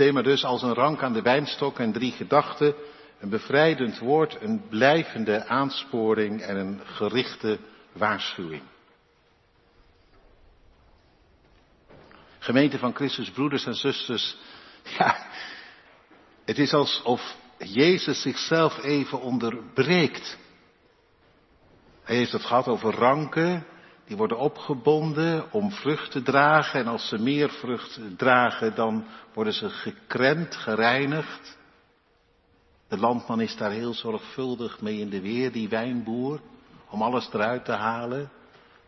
thema dus als een rank aan de wijnstok en drie gedachten, een bevrijdend woord, een blijvende aansporing en een gerichte waarschuwing. Gemeente van Christus, broeders en zusters, ja, het is alsof Jezus zichzelf even onderbreekt. Hij heeft het gehad over ranken, die worden opgebonden om vrucht te dragen. En als ze meer vrucht dragen, dan worden ze gekrent, gereinigd. De landman is daar heel zorgvuldig mee in de weer, die wijnboer, om alles eruit te halen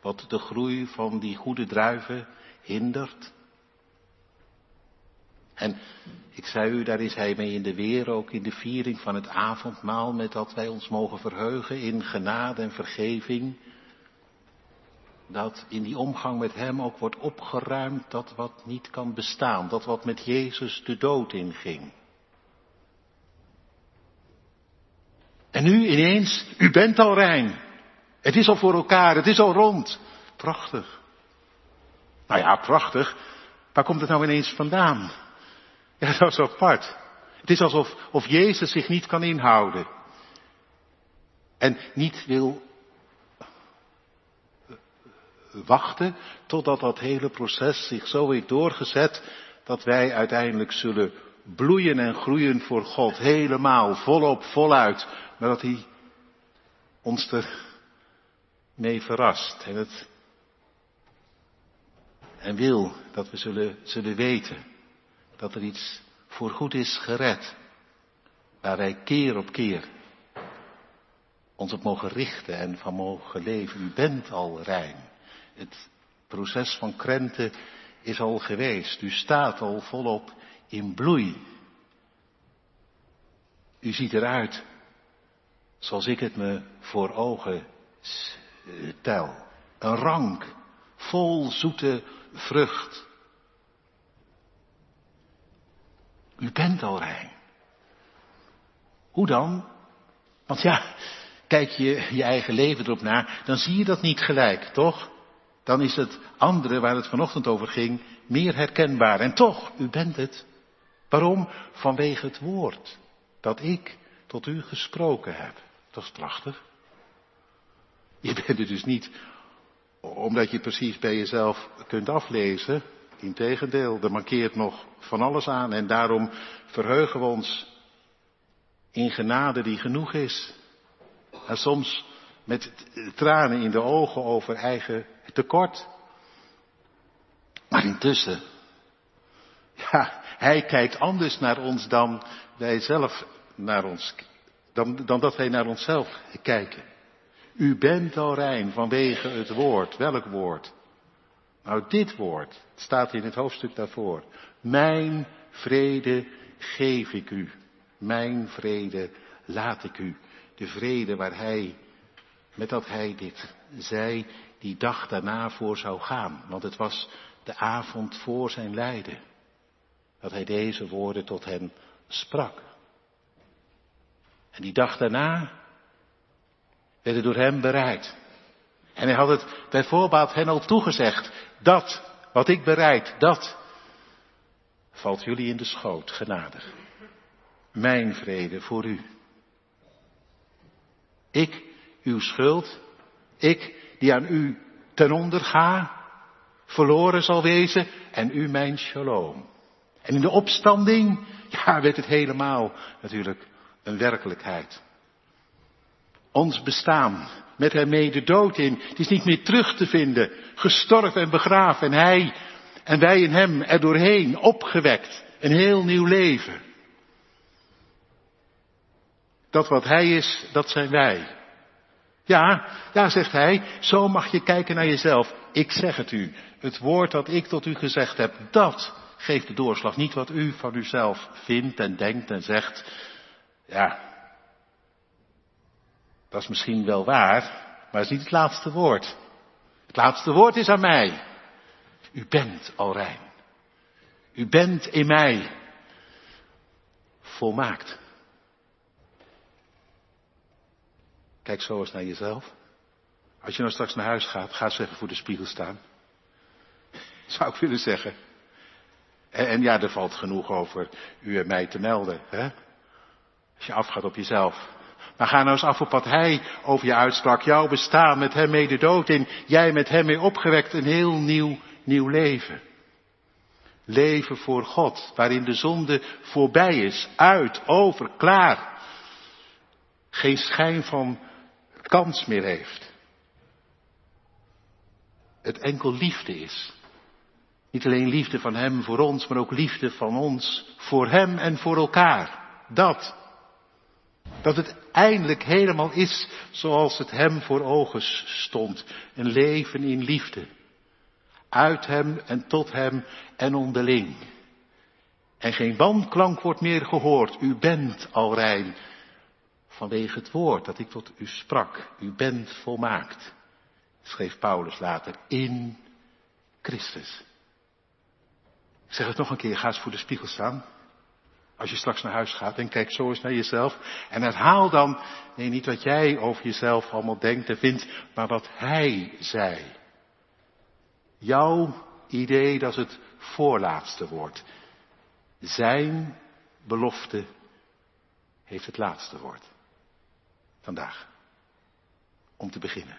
wat de groei van die goede druiven hindert. En ik zei u, daar is hij mee in de weer, ook in de viering van het avondmaal, met dat wij ons mogen verheugen in genade en vergeving. Dat in die omgang met hem ook wordt opgeruimd dat wat niet kan bestaan, dat wat met Jezus de dood inging. En nu ineens, u bent al rein. Het is al voor elkaar, het is al rond. Prachtig. Nou ja, prachtig. Waar komt het nou ineens vandaan? Ja, dat is apart. Het is alsof of Jezus zich niet kan inhouden. En niet wil wachten totdat dat hele proces zich zo heeft doorgezet dat wij uiteindelijk zullen bloeien en groeien voor God. Helemaal, volop, voluit. Maar dat Hij ons er mee verrast. En, het, en wil dat we zullen, zullen weten dat er iets voorgoed is gered. Waar wij keer op keer ons op mogen richten en van mogen leven. U bent al rein. Het proces van krenten is al geweest. U staat al volop in bloei. U ziet eruit zoals ik het me voor ogen tel. Een rank, vol zoete vrucht. U bent al rein. Hoe dan? Want ja, kijk je je eigen leven erop na, dan zie je dat niet gelijk, toch? Dan is het andere waar het vanochtend over ging meer herkenbaar. En toch, u bent het. Waarom? Vanwege het woord dat ik tot u gesproken heb. Dat is prachtig. Je bent het dus niet omdat je precies bij jezelf kunt aflezen Integendeel, er mankeert nog van alles aan en daarom verheugen we ons in genade die genoeg is. En soms met tranen in de ogen over eigen tekort. Maar intussen, ja, hij kijkt anders naar ons dan wij zelf naar ons, dan, dan dat wij naar onszelf kijken. U bent al rein vanwege het woord. Welk woord? Nou, dit woord staat in het hoofdstuk daarvoor. Mijn vrede geef ik u. Mijn vrede laat ik u. De vrede waar hij, met dat hij dit zei, die dag daarna voor zou gaan. Want het was de avond voor zijn lijden. Dat hij deze woorden tot hen sprak. En die dag daarna werden door hem bereid. En hij had het bijvoorbeeld hen al toegezegd. Dat, wat ik bereid, dat valt jullie in de schoot, genadig. Mijn vrede voor u. Ik, uw schuld, ik die aan u ten onder ga, verloren zal wezen, en u mijn shalom. En in de opstanding, ja, werd het helemaal natuurlijk een werkelijkheid. Ons bestaan, met hem mee de dood in. Het is niet meer terug te vinden. Gestorven en begraven. En hij en wij in hem er doorheen opgewekt. Een heel nieuw leven. Dat wat hij is, dat zijn wij. Ja, ja, zegt hij, zo mag je kijken naar jezelf. Ik zeg het u. Het woord dat ik tot u gezegd heb, dat geeft de doorslag. Niet wat u van uzelf vindt en denkt en zegt. Ja, dat is misschien wel waar, maar het is niet het laatste woord. Het laatste woord is aan mij. U bent al rein. U bent in mij volmaakt. Kijk zo eens naar jezelf. Als je nou straks naar huis gaat, ga even voor de spiegel staan. Zou ik willen zeggen. En, en, ja, er valt genoeg over u en mij te melden. Hè? Als je afgaat op jezelf. Maar ga nou eens af op wat hij over je uitsprak. Jouw bestaan met hem mee de dood in. Jij met hem mee opgewekt. Een heel nieuw, nieuw leven. Leven voor God. Waarin de zonde voorbij is. Uit, over, klaar. Geen schijn van kans meer heeft. Het enkel liefde is. Niet alleen liefde van Hem voor ons, maar ook liefde van ons voor Hem en voor elkaar. Dat. Dat het eindelijk helemaal is zoals het Hem voor ogen stond. Een leven in liefde. Uit Hem en tot Hem en onderling. En geen wanklank wordt meer gehoord. U bent al rein. Vanwege het woord dat ik tot u sprak. U bent volmaakt. Schreef Paulus later. In Christus. Ik zeg het nog een keer, ga eens voor de spiegel staan. Als je straks naar huis gaat en kijk zo eens naar jezelf. En herhaal dan, nee niet wat jij over jezelf allemaal denkt en vindt, maar wat hij zei. Jouw idee dat het voorlaatste woord. Zijn belofte heeft het laatste woord. Vandaag. Om te beginnen.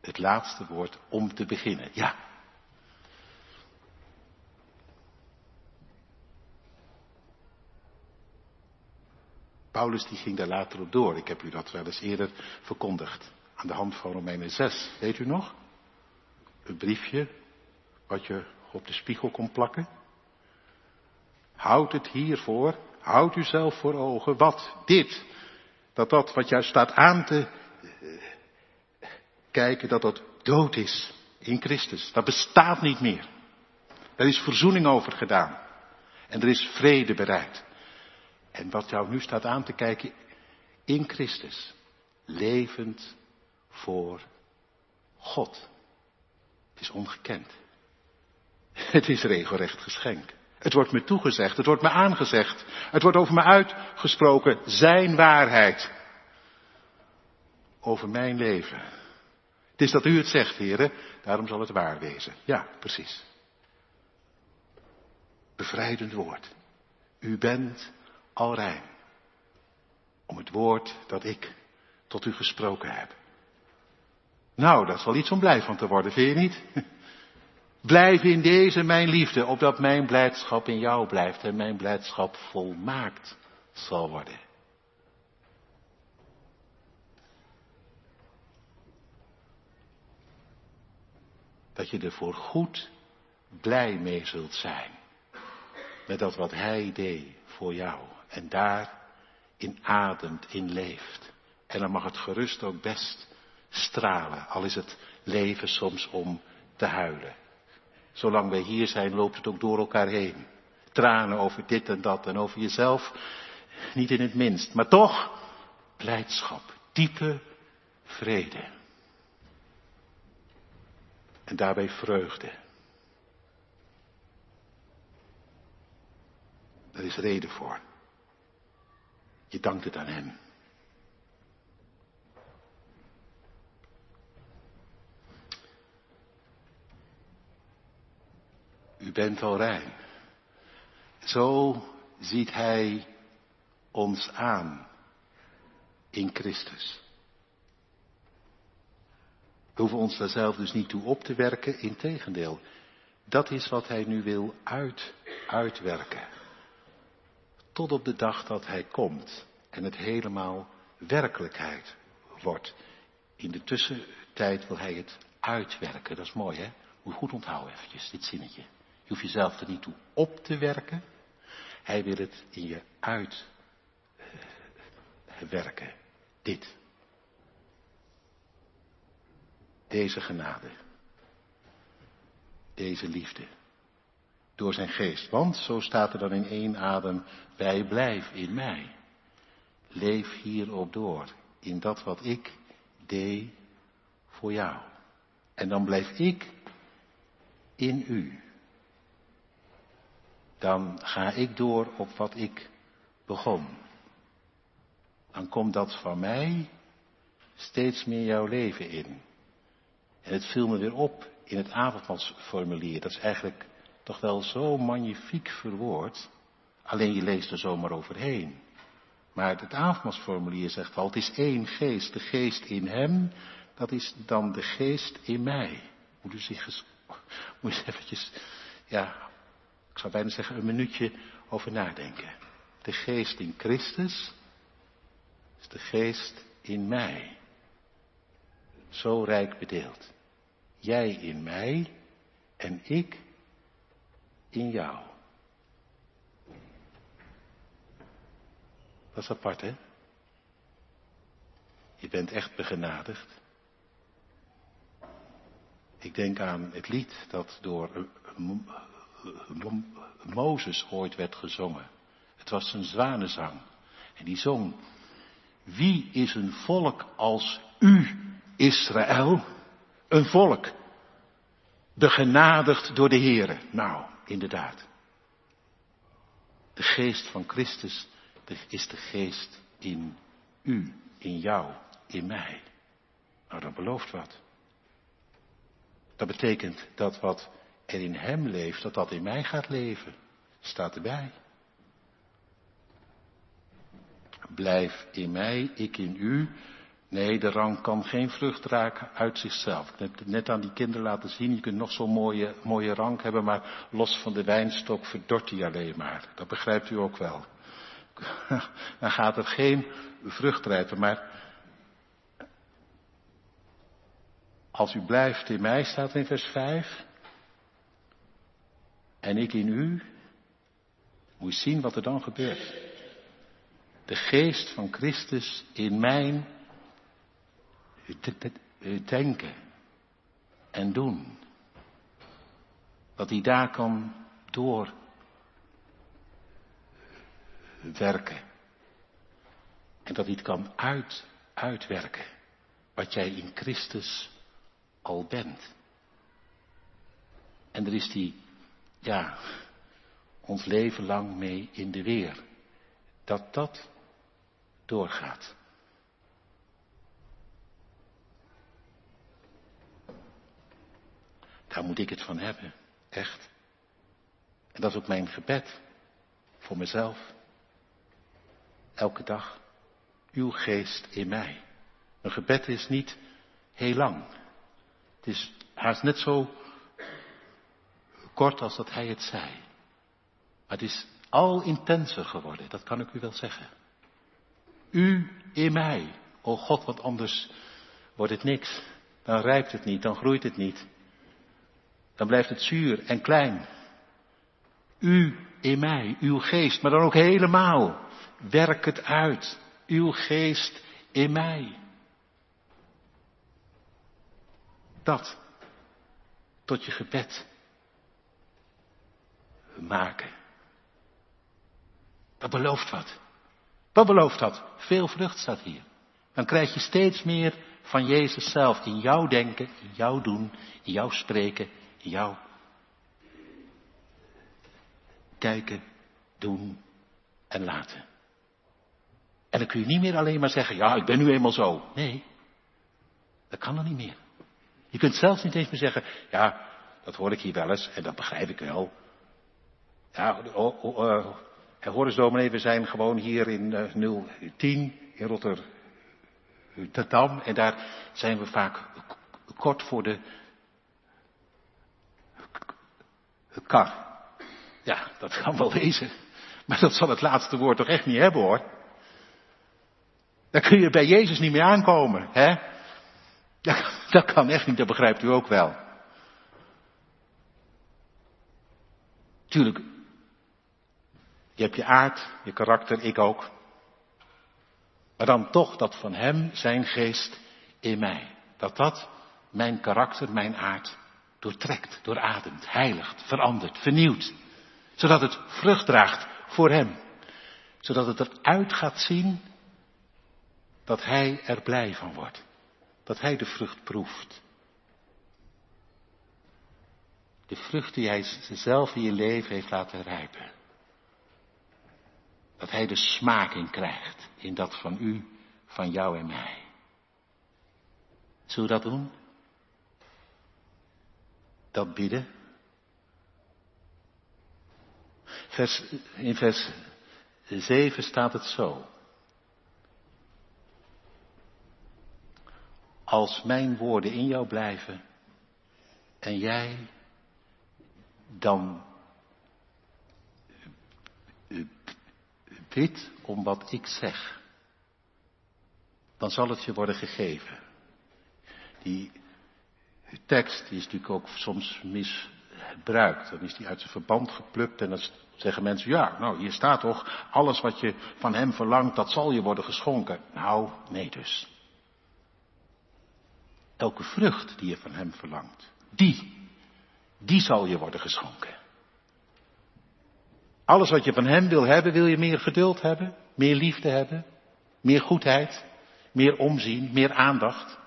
Het laatste woord om te beginnen. Ja, Paulus die ging daar later op door. Ik heb u dat wel eens eerder verkondigd. Aan de hand van Romeinen 6. Weet u nog? Een briefje wat je op de spiegel kon plakken. Houd het hiervoor. Houd u zelf voor ogen. Wat? Dit. Dat dat wat juist staat aan te eh, kijken, dat dat dood is in Christus. Dat bestaat niet meer. Er is verzoening over gedaan. En er is vrede bereid. En wat jou nu staat aan te kijken, in Christus, levend voor God. Het is ongekend. Het is regelrecht geschenk. Het wordt me toegezegd, het wordt me aangezegd, het wordt over me uitgesproken, zijn waarheid. Over mijn leven. Het is dat u het zegt, heren, daarom zal het waar wezen. Ja, precies. Bevrijdend woord. U bent al rein. Om het woord dat ik tot u gesproken heb. Nou, dat is wel iets om blij van te worden, vind je niet? Blijf in deze mijn liefde, opdat mijn blijdschap in jou blijft en mijn blijdschap volmaakt zal worden. Dat je er voor goed blij mee zult zijn. Met dat wat hij deed voor jou en daar in ademt, in leeft. En dan mag het gerust ook best stralen, al is het leven soms om te huilen. Zolang wij hier zijn, loopt het ook door elkaar heen. Tranen over dit en dat en over jezelf, niet in het minst. Maar toch, blijdschap, diepe vrede. En daarbij vreugde. Daar is reden voor. Je dankt het aan Hem. U bent al rein. Zo ziet Hij ons aan in Christus. We hoeven ons daar zelf dus niet toe op te werken, integendeel. Dat is wat Hij nu wil uit, uitwerken tot op de dag dat hij komt en het helemaal werkelijkheid wordt. In de tussentijd wil hij het uitwerken. Dat is mooi, hè? Moet goed onthouden eventjes, dit zinnetje. Je hoeft jezelf er niet toe op te werken. Hij wil het in je uitwerken. Dit. Deze genade. Deze liefde door zijn geest. Want, zo staat er dan in één adem, wij blijf in mij. Leef hierop door, in dat wat ik deed voor jou. En dan blijf ik in u. Dan ga ik door op wat ik begon. Dan komt dat van mij steeds meer jouw leven in. En het viel me weer op in het avondmansformulier. Dat is eigenlijk toch wel zo magnifiek verwoord. Alleen je leest er zomaar overheen. Maar het avondmaalsformulier zegt al, het is één geest. De geest in hem, dat is dan de geest in mij. Moet u zich eens, moet je eventjes, ja, ik zou bijna zeggen een minuutje over nadenken. De geest in Christus is de geest in mij. Zo rijk bedeeld. Jij in mij en ik in jou. Dat is apart, hè? Je bent echt begenadigd. Ik denk aan het lied dat door Mozes ooit werd gezongen. Het was een zwanenzang. En die zong, wie is een volk als u, Israël? Een volk, begenadigd door de Heere. Nou, inderdaad. De geest van Christus is de geest in u, in jou, in mij. Nou, dat belooft wat. Dat betekent dat wat er in hem leeft, dat dat in mij gaat leven. Staat erbij. Blijf in mij, ik in u. Nee, de rang kan geen vrucht raken uit zichzelf. Ik heb net aan die kinderen laten zien, je kunt nog zo'n mooie, mooie rank hebben, maar los van de wijnstok verdort die alleen maar. Dat begrijpt u ook wel. Dan gaat er geen vrucht rijpen, maar als u blijft in mij, staat in vers 5, en ik in u, moet zien wat er dan gebeurt. De geest van Christus in mijn denken en doen. Dat hij daar kan doorwerken. En dat hij het kan uit, uitwerken. Wat jij in Christus al bent. En er is die ja, ons leven lang mee in de weer. Dat dat doorgaat. Daar moet ik het van hebben, echt. En dat is ook mijn gebed voor mezelf. Elke dag. Uw geest in mij. Een gebed is niet heel lang. Het is haast net zo kort als dat hij het zei. Maar het is al intenser geworden, dat kan ik u wel zeggen. U in mij. O God, want anders wordt het niks. Dan rijpt het niet, dan groeit het niet. Dan blijft het zuur en klein. U in mij, uw geest, maar dan ook helemaal. Werk het uit. Uw geest in mij. Dat tot je gebed maken. Dat belooft wat. Wat belooft dat? Veel vrucht staat hier. Dan krijg je steeds meer van Jezus zelf in jouw denken, in jouw doen, in jouw spreken, in jouw kijken, doen en laten. En dan kun je niet meer alleen maar zeggen, ja, ik ben nu eenmaal zo. Nee, dat kan dan niet meer. Je kunt zelfs niet eens meer zeggen, ja, dat hoor ik hier wel eens en dat begrijp ik wel. Ja, Horus dominee, we zijn gewoon hier in uh, 010 in Rotterdam en daar zijn we vaak kort voor de kar. Ja, dat kan wel wezen. Maar dat zal het laatste woord toch echt niet hebben hoor. Daar kun je bij Jezus niet meer aankomen, hè? Dat kan echt niet, dat begrijpt u ook wel. Tuurlijk, je hebt je aard, je karakter, ik ook. Maar dan toch dat van Hem, zijn geest in mij. Dat dat mijn karakter, mijn aard doortrekt, doorademt, heiligt, verandert, vernieuwt. Zodat het vrucht draagt voor Hem. Zodat het eruit gaat zien dat Hij er blij van wordt. Dat Hij de vrucht proeft. De vrucht die Hij zelf in je leven heeft laten rijpen. Dat Hij de smaak in krijgt in dat van u, van jou en mij. Zullen we dat doen? Dat bidden? Vers, in vers 7 staat het zo. Als mijn woorden in jou blijven en jij dan bid om wat ik zeg, dan zal het je worden gegeven. Die tekst die is natuurlijk ook soms misbruikt. Dan is die uit zijn verband geplukt en dan zeggen mensen, ja, nou hier staat toch, alles wat je van hem verlangt, dat zal je worden geschonken. Nou, nee dus. Elke vrucht die je van hem verlangt, die, die zal je worden geschonken. Alles wat je van hem wil hebben, wil je meer geduld hebben, meer liefde hebben, meer goedheid, meer omzien, meer aandacht,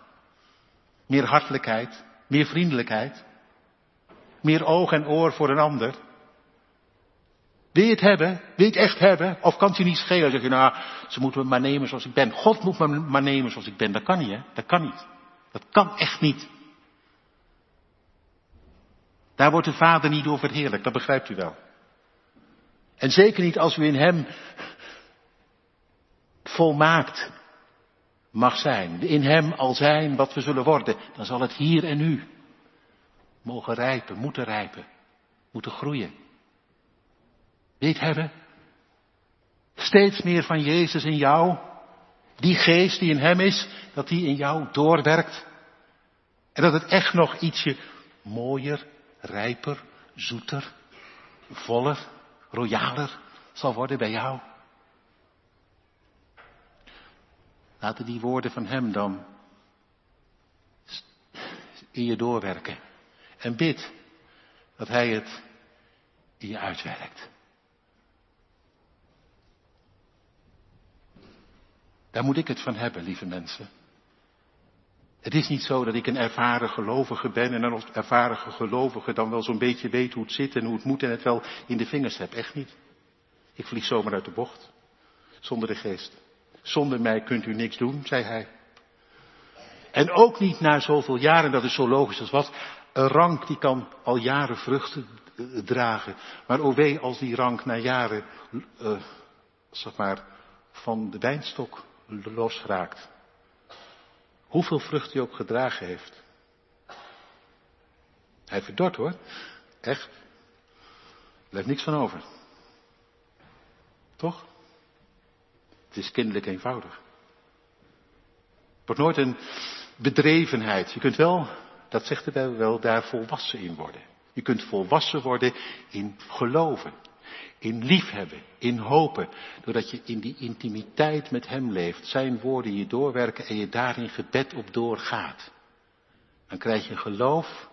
meer hartelijkheid, meer vriendelijkheid, meer oog en oor voor een ander. Wil je het hebben? Wil je het echt hebben? Of kan het je niet schelen? Zeg je, nou, ze moeten me maar nemen zoals ik ben. God moet me maar nemen zoals ik ben. Dat kan niet, hè? Dat kan niet. Dat kan echt niet. Daar wordt de Vader niet door verheerlijk, dat begrijpt u wel. En zeker niet als u in Hem volmaakt mag zijn. In Hem al zijn wat we zullen worden. Dan zal het hier en nu mogen rijpen, moeten rijpen, moeten groeien. Weet hebben? Steeds meer van Jezus in jou. Die geest die in Hem is, dat die in jou doorwerkt. En dat het echt nog ietsje mooier, rijper, zoeter, voller, royaler zal worden bij jou. Laten die woorden van Hem dan in je doorwerken. En bid dat Hij het in je uitwerkt. Daar moet ik het van hebben, lieve mensen. Het is niet zo dat ik een ervaren gelovige ben en een ervaren gelovige dan wel zo'n beetje weet hoe het zit en hoe het moet en het wel in de vingers heb. Echt niet. Ik vlieg zomaar uit de bocht. Zonder de geest. Zonder mij kunt u niks doen, zei hij. En ook niet na zoveel jaren, dat is zo logisch als wat. Een rank die kan al jaren vruchten dragen. Maar o wee als die rank na jaren, uh, zeg maar, van de wijnstok losraakt. Hoeveel vrucht hij ook gedragen heeft. Hij verdort hoor. Echt. Blijft niks van over. Toch? Het is kinderlijk eenvoudig. Het wordt nooit een bedrevenheid. Je kunt wel, dat zegt de Bijbel wel, daar volwassen in worden. Je kunt volwassen worden in geloven, in liefhebben, in hopen, doordat je in die intimiteit met Hem leeft, Zijn woorden je doorwerken en je daarin gebed op doorgaat. Dan krijg je geloof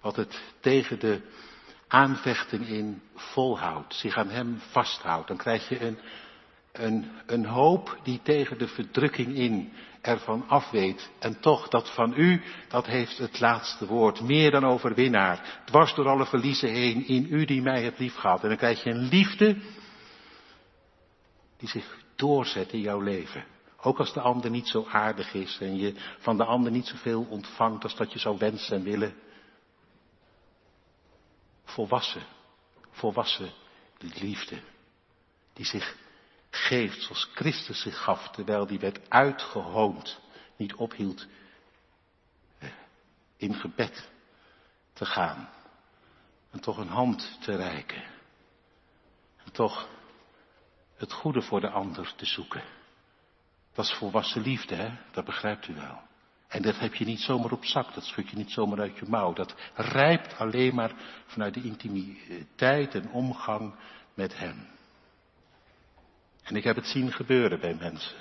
wat het tegen de aanvechting in volhoudt, zich aan Hem vasthoudt. Dan krijg je een een, een hoop die tegen de verdrukking in ervan afweet. En toch, dat van u, dat heeft het laatste woord. Meer dan overwinnaar. Dwars door alle verliezen heen. In u die mij hebt lief gehad. En dan krijg je een liefde die zich doorzet in jouw leven. Ook als de ander niet zo aardig is en je van de ander niet zoveel ontvangt als dat je zou wensen en willen. Volwassen, volwassen liefde die zich geeft zoals Christus zich gaf, terwijl die werd uitgehoond, niet ophield in gebed te gaan. En toch een hand te reiken. En toch het goede voor de ander te zoeken. Dat is volwassen liefde, hè? Dat begrijpt u wel. En dat heb je niet zomaar op zak, dat schud je niet zomaar uit je mouw. Dat rijpt alleen maar vanuit de intimiteit en omgang met Hem. En ik heb het zien gebeuren bij mensen.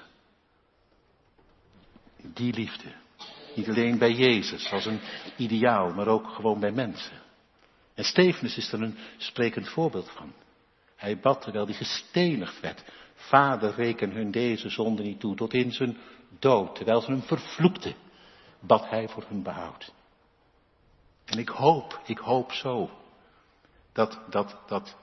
Die liefde. Niet alleen bij Jezus als een ideaal, maar ook gewoon bij mensen. En Stefanus is er een sprekend voorbeeld van. Hij bad terwijl hij gestenigd werd. Vader, reken hun deze zonde niet toe, tot in zijn dood. Terwijl ze hem vervloekten, bad hij voor hun behoud. En ik hoop, ik hoop zo, dat, dat, dat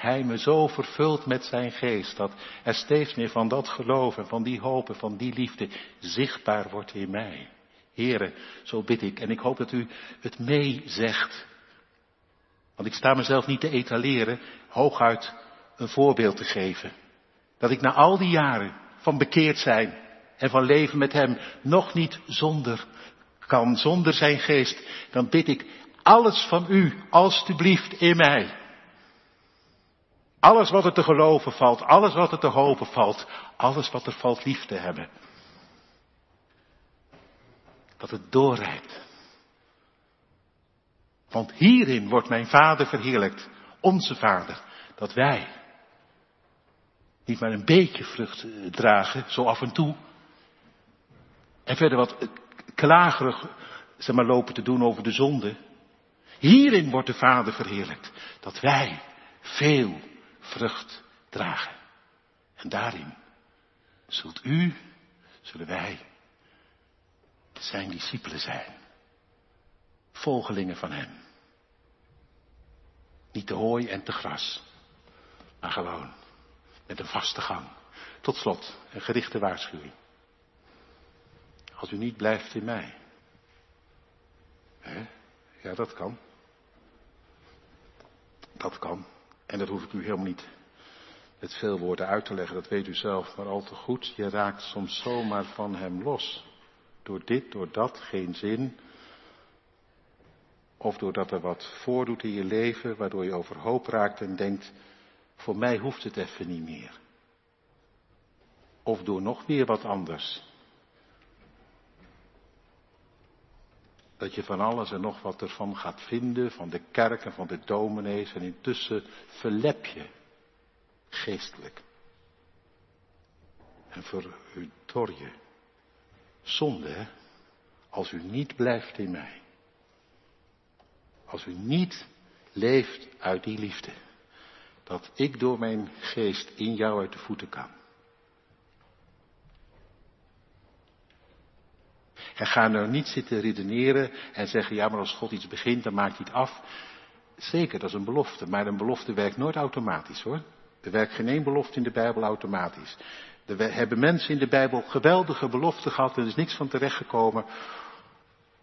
hij me zo vervult met zijn geest dat er steeds meer van dat geloven, van die hopen, van die liefde zichtbaar wordt in mij. Heren, zo bid ik en ik hoop dat u het meezegt. Want ik sta mezelf niet te etaleren, hooguit een voorbeeld te geven. Dat ik na al die jaren van bekeerd zijn en van leven met Hem nog niet zonder kan, zonder Zijn geest, dan bid ik alles van U, alstublieft, in mij. Alles wat er te geloven valt, alles wat er te hopen valt, alles wat er valt lief te hebben. Dat het doorrijdt. Want hierin wordt mijn Vader verheerlijkt, onze Vader, dat wij niet maar een beetje vrucht eh, dragen, zo af en toe, en verder wat klagerig zeg maar, lopen te doen over de zonde. Hierin wordt de Vader verheerlijkt, dat wij veel vrucht dragen. En daarin zult u, zullen wij zijn discipelen zijn. Volgelingen van hem. Niet te hooi en te gras, maar gewoon met een vaste gang. Tot slot, een gerichte waarschuwing. Als u niet blijft in mij. Hè? Ja, dat kan. Dat kan. En dat hoef ik u helemaal niet met veel woorden uit te leggen, dat weet u zelf maar al te goed. Je raakt soms zomaar van hem los. Door dit, door dat, geen zin. Of doordat er wat voordoet in je leven, waardoor je overhoop raakt en denkt, voor mij hoeft het even niet meer. Of door nog weer wat anders. Dat je van alles en nog wat ervan gaat vinden, van de kerk en van de dominees. En intussen verlep je geestelijk. En verdor je. Zonde? Als u niet blijft in mij. Als u niet leeft uit die liefde. Dat ik door mijn geest in jou uit de voeten kan. En ga nou niet zitten redeneren en zeggen, ja maar als God iets begint, dan maakt hij het af. Zeker, dat is een belofte, maar een belofte werkt nooit automatisch hoor. Er werkt geen één belofte in de Bijbel automatisch. Er hebben mensen in de Bijbel geweldige beloften gehad en er is niks van terechtgekomen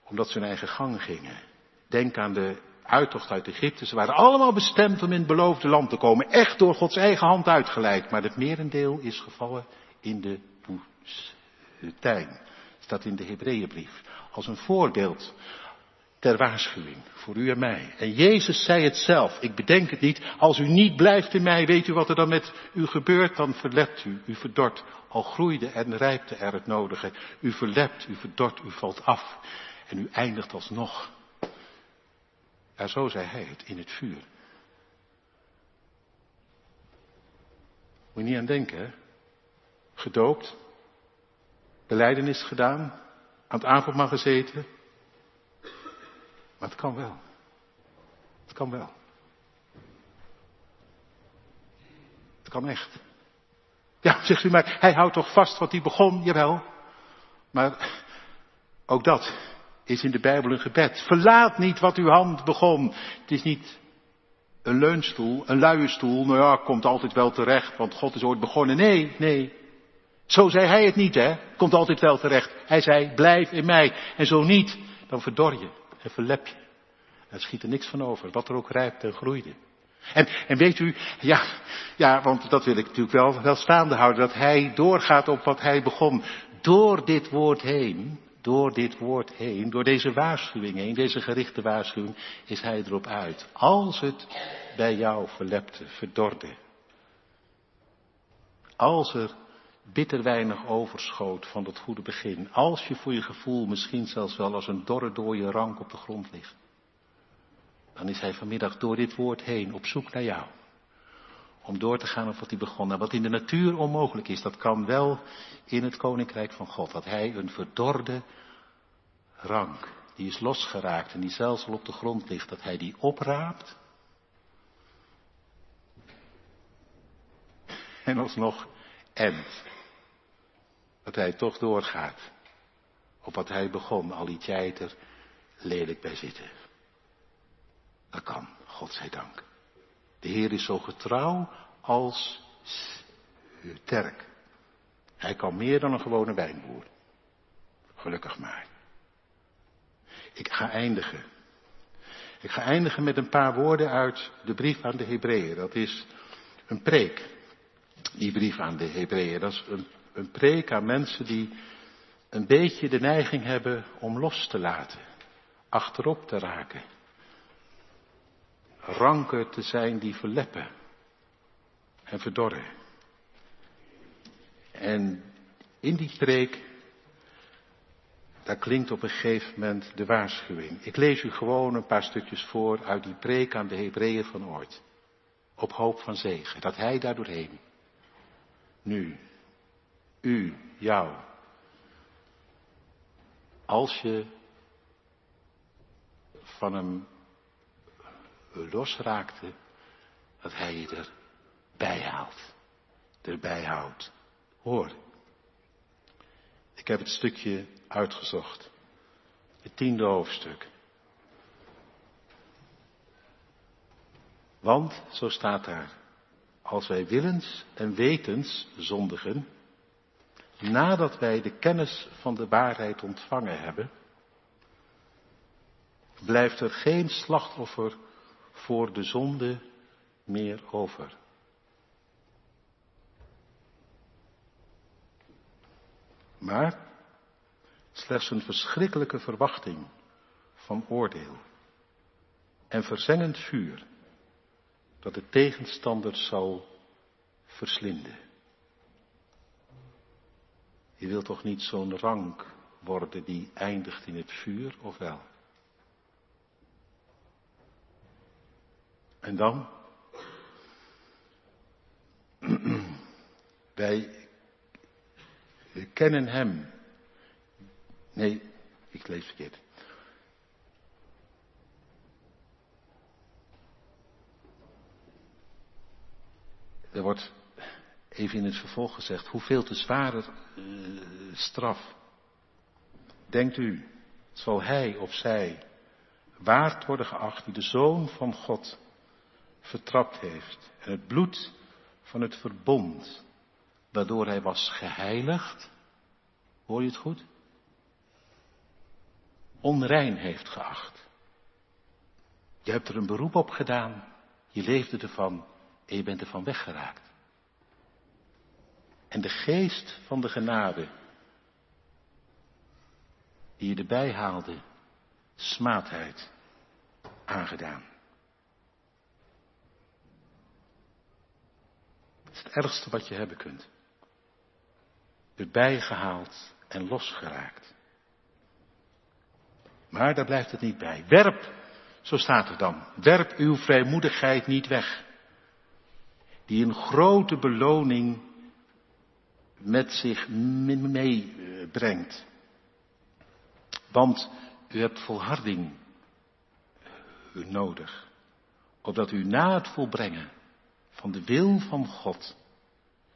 omdat ze hun eigen gang gingen. Denk aan de uittocht uit Egypte. Ze waren allemaal bestemd om in het beloofde land te komen. Echt door Gods eigen hand uitgeleid. Maar het merendeel is gevallen in de woestijn. Staat in de Hebreeënbrief. Als een voorbeeld ter waarschuwing voor u en mij. En Jezus zei het zelf, ik bedenk het niet, als u niet blijft in mij, weet u wat er dan met u gebeurt, dan verlept u, u verdort, al groeide en rijpte er het nodige. U verlept, u verdort, u valt af en u eindigt alsnog. Ja, zo zei hij het, in het vuur. Moet je niet aan denken, hè? Gedoopt, beleidenis gedaan, aan het avondmaal gezeten, maar het kan wel. Het kan wel. Het kan echt. Ja, zegt u maar, hij houdt toch vast wat hij begon, jawel. Maar ook dat is in de Bijbel een gebed. Verlaat niet wat uw hand begon. Het is niet een leunstoel, een luie stoel. Nou ja, komt altijd wel terecht, want God is ooit begonnen. Nee, nee. Zo zei hij het niet, hè. Komt altijd wel terecht. Hij zei, blijf in mij. En zo niet, dan verdor je en verlep je. Er schiet er niks van over, wat er ook rijpt en groeide. En, en weet u, ja, ja, want dat wil ik natuurlijk wel, wel staande houden, dat hij doorgaat op wat hij begon. Door dit woord heen, door dit woord heen, door deze waarschuwing heen, deze gerichte waarschuwing, is hij erop uit. Als het bij jou verlepte, verdorde. Als er bitter weinig overschoot van dat goede begin. Als je voor je gevoel misschien zelfs wel als een dorre dode rank op de grond ligt. Dan is hij vanmiddag door dit woord heen op zoek naar jou. Om door te gaan op wat hij begon. En wat in de natuur onmogelijk is, dat kan wel in het koninkrijk van God. Dat hij een verdorde rank, die is losgeraakt en die zelfs al op de grond ligt, dat hij die opraapt. En alsnog endt. Dat hij toch doorgaat. Op wat hij begon, al liet jij er lelijk bij zitten. Dat kan, God zij dank. De Heer is zo getrouw als sterk. Hij kan meer dan een gewone wijnboer. Gelukkig maar. Ik ga eindigen. Ik ga eindigen met een paar woorden uit de brief aan de Hebreeën. Dat is een preek, die brief aan de Hebreeën. Dat is een, een preek aan mensen die een beetje de neiging hebben om los te laten, achterop te raken. Ranken te zijn die verleppen en verdorren. En in die preek, daar klinkt op een gegeven moment de waarschuwing. Ik lees u gewoon een paar stukjes voor uit die preek aan de Hebreeën van ooit. Op hoop van zegen, dat hij daar doorheen. Nu, u, jou, als je van hem losraakte, dat hij je erbij haalt, erbij houdt. Hoor, ik heb het stukje uitgezocht. Het tiende hoofdstuk. Want, zo staat daar, als wij willens en wetens zondigen, nadat wij de kennis van de waarheid ontvangen hebben, blijft er geen slachtoffer voor de zonde meer over. Maar slechts een verschrikkelijke verwachting van oordeel en verzengend vuur dat de tegenstander zal verslinden. Je wilt toch niet zo'n rank worden die eindigt in het vuur, of wel? En dan? Wij kennen Hem. Nee, ik lees verkeerd. Er wordt even in het vervolg gezegd, hoeveel te zware uh, straf. Denkt u, zal hij of zij waard worden geacht die de Zoon van God vertrapt heeft en het bloed van het verbond waardoor hij was geheiligd, hoor je het goed? Onrein heeft geacht. Je hebt er een beroep op gedaan, je leefde ervan en je bent ervan weggeraakt. En de geest van de genade die je erbij haalde, smaadheid aangedaan. Het is het ergste wat je hebben kunt. Erbij gehaald en losgeraakt. Maar daar blijft het niet bij. Werp, zo staat er dan, werp uw vrijmoedigheid niet weg. Die een grote beloning met zich meebrengt. Want u hebt volharding nodig, opdat u na het volbrengen van de wil van God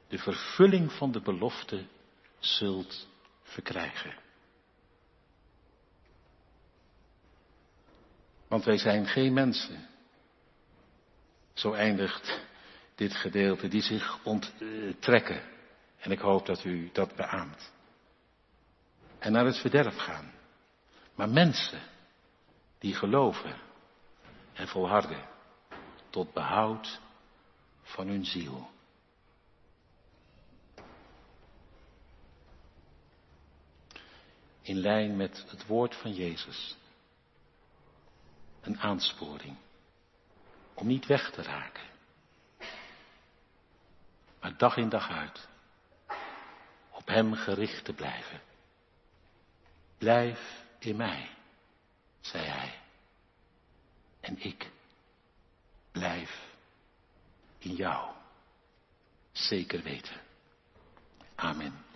de vervulling van de belofte zult verkrijgen. Want wij zijn geen mensen. Zo eindigt dit gedeelte die zich onttrekken en ik hoop dat u dat beaamt. En naar het verderf gaan. Maar mensen die geloven en volharden tot behoud van hun ziel. In lijn met het woord van Jezus. Een aansporing om niet weg te raken. Maar dag in dag uit hem gericht te blijven. Blijf in mij, zei hij. En ik blijf in jou. Zeker weten. Amen.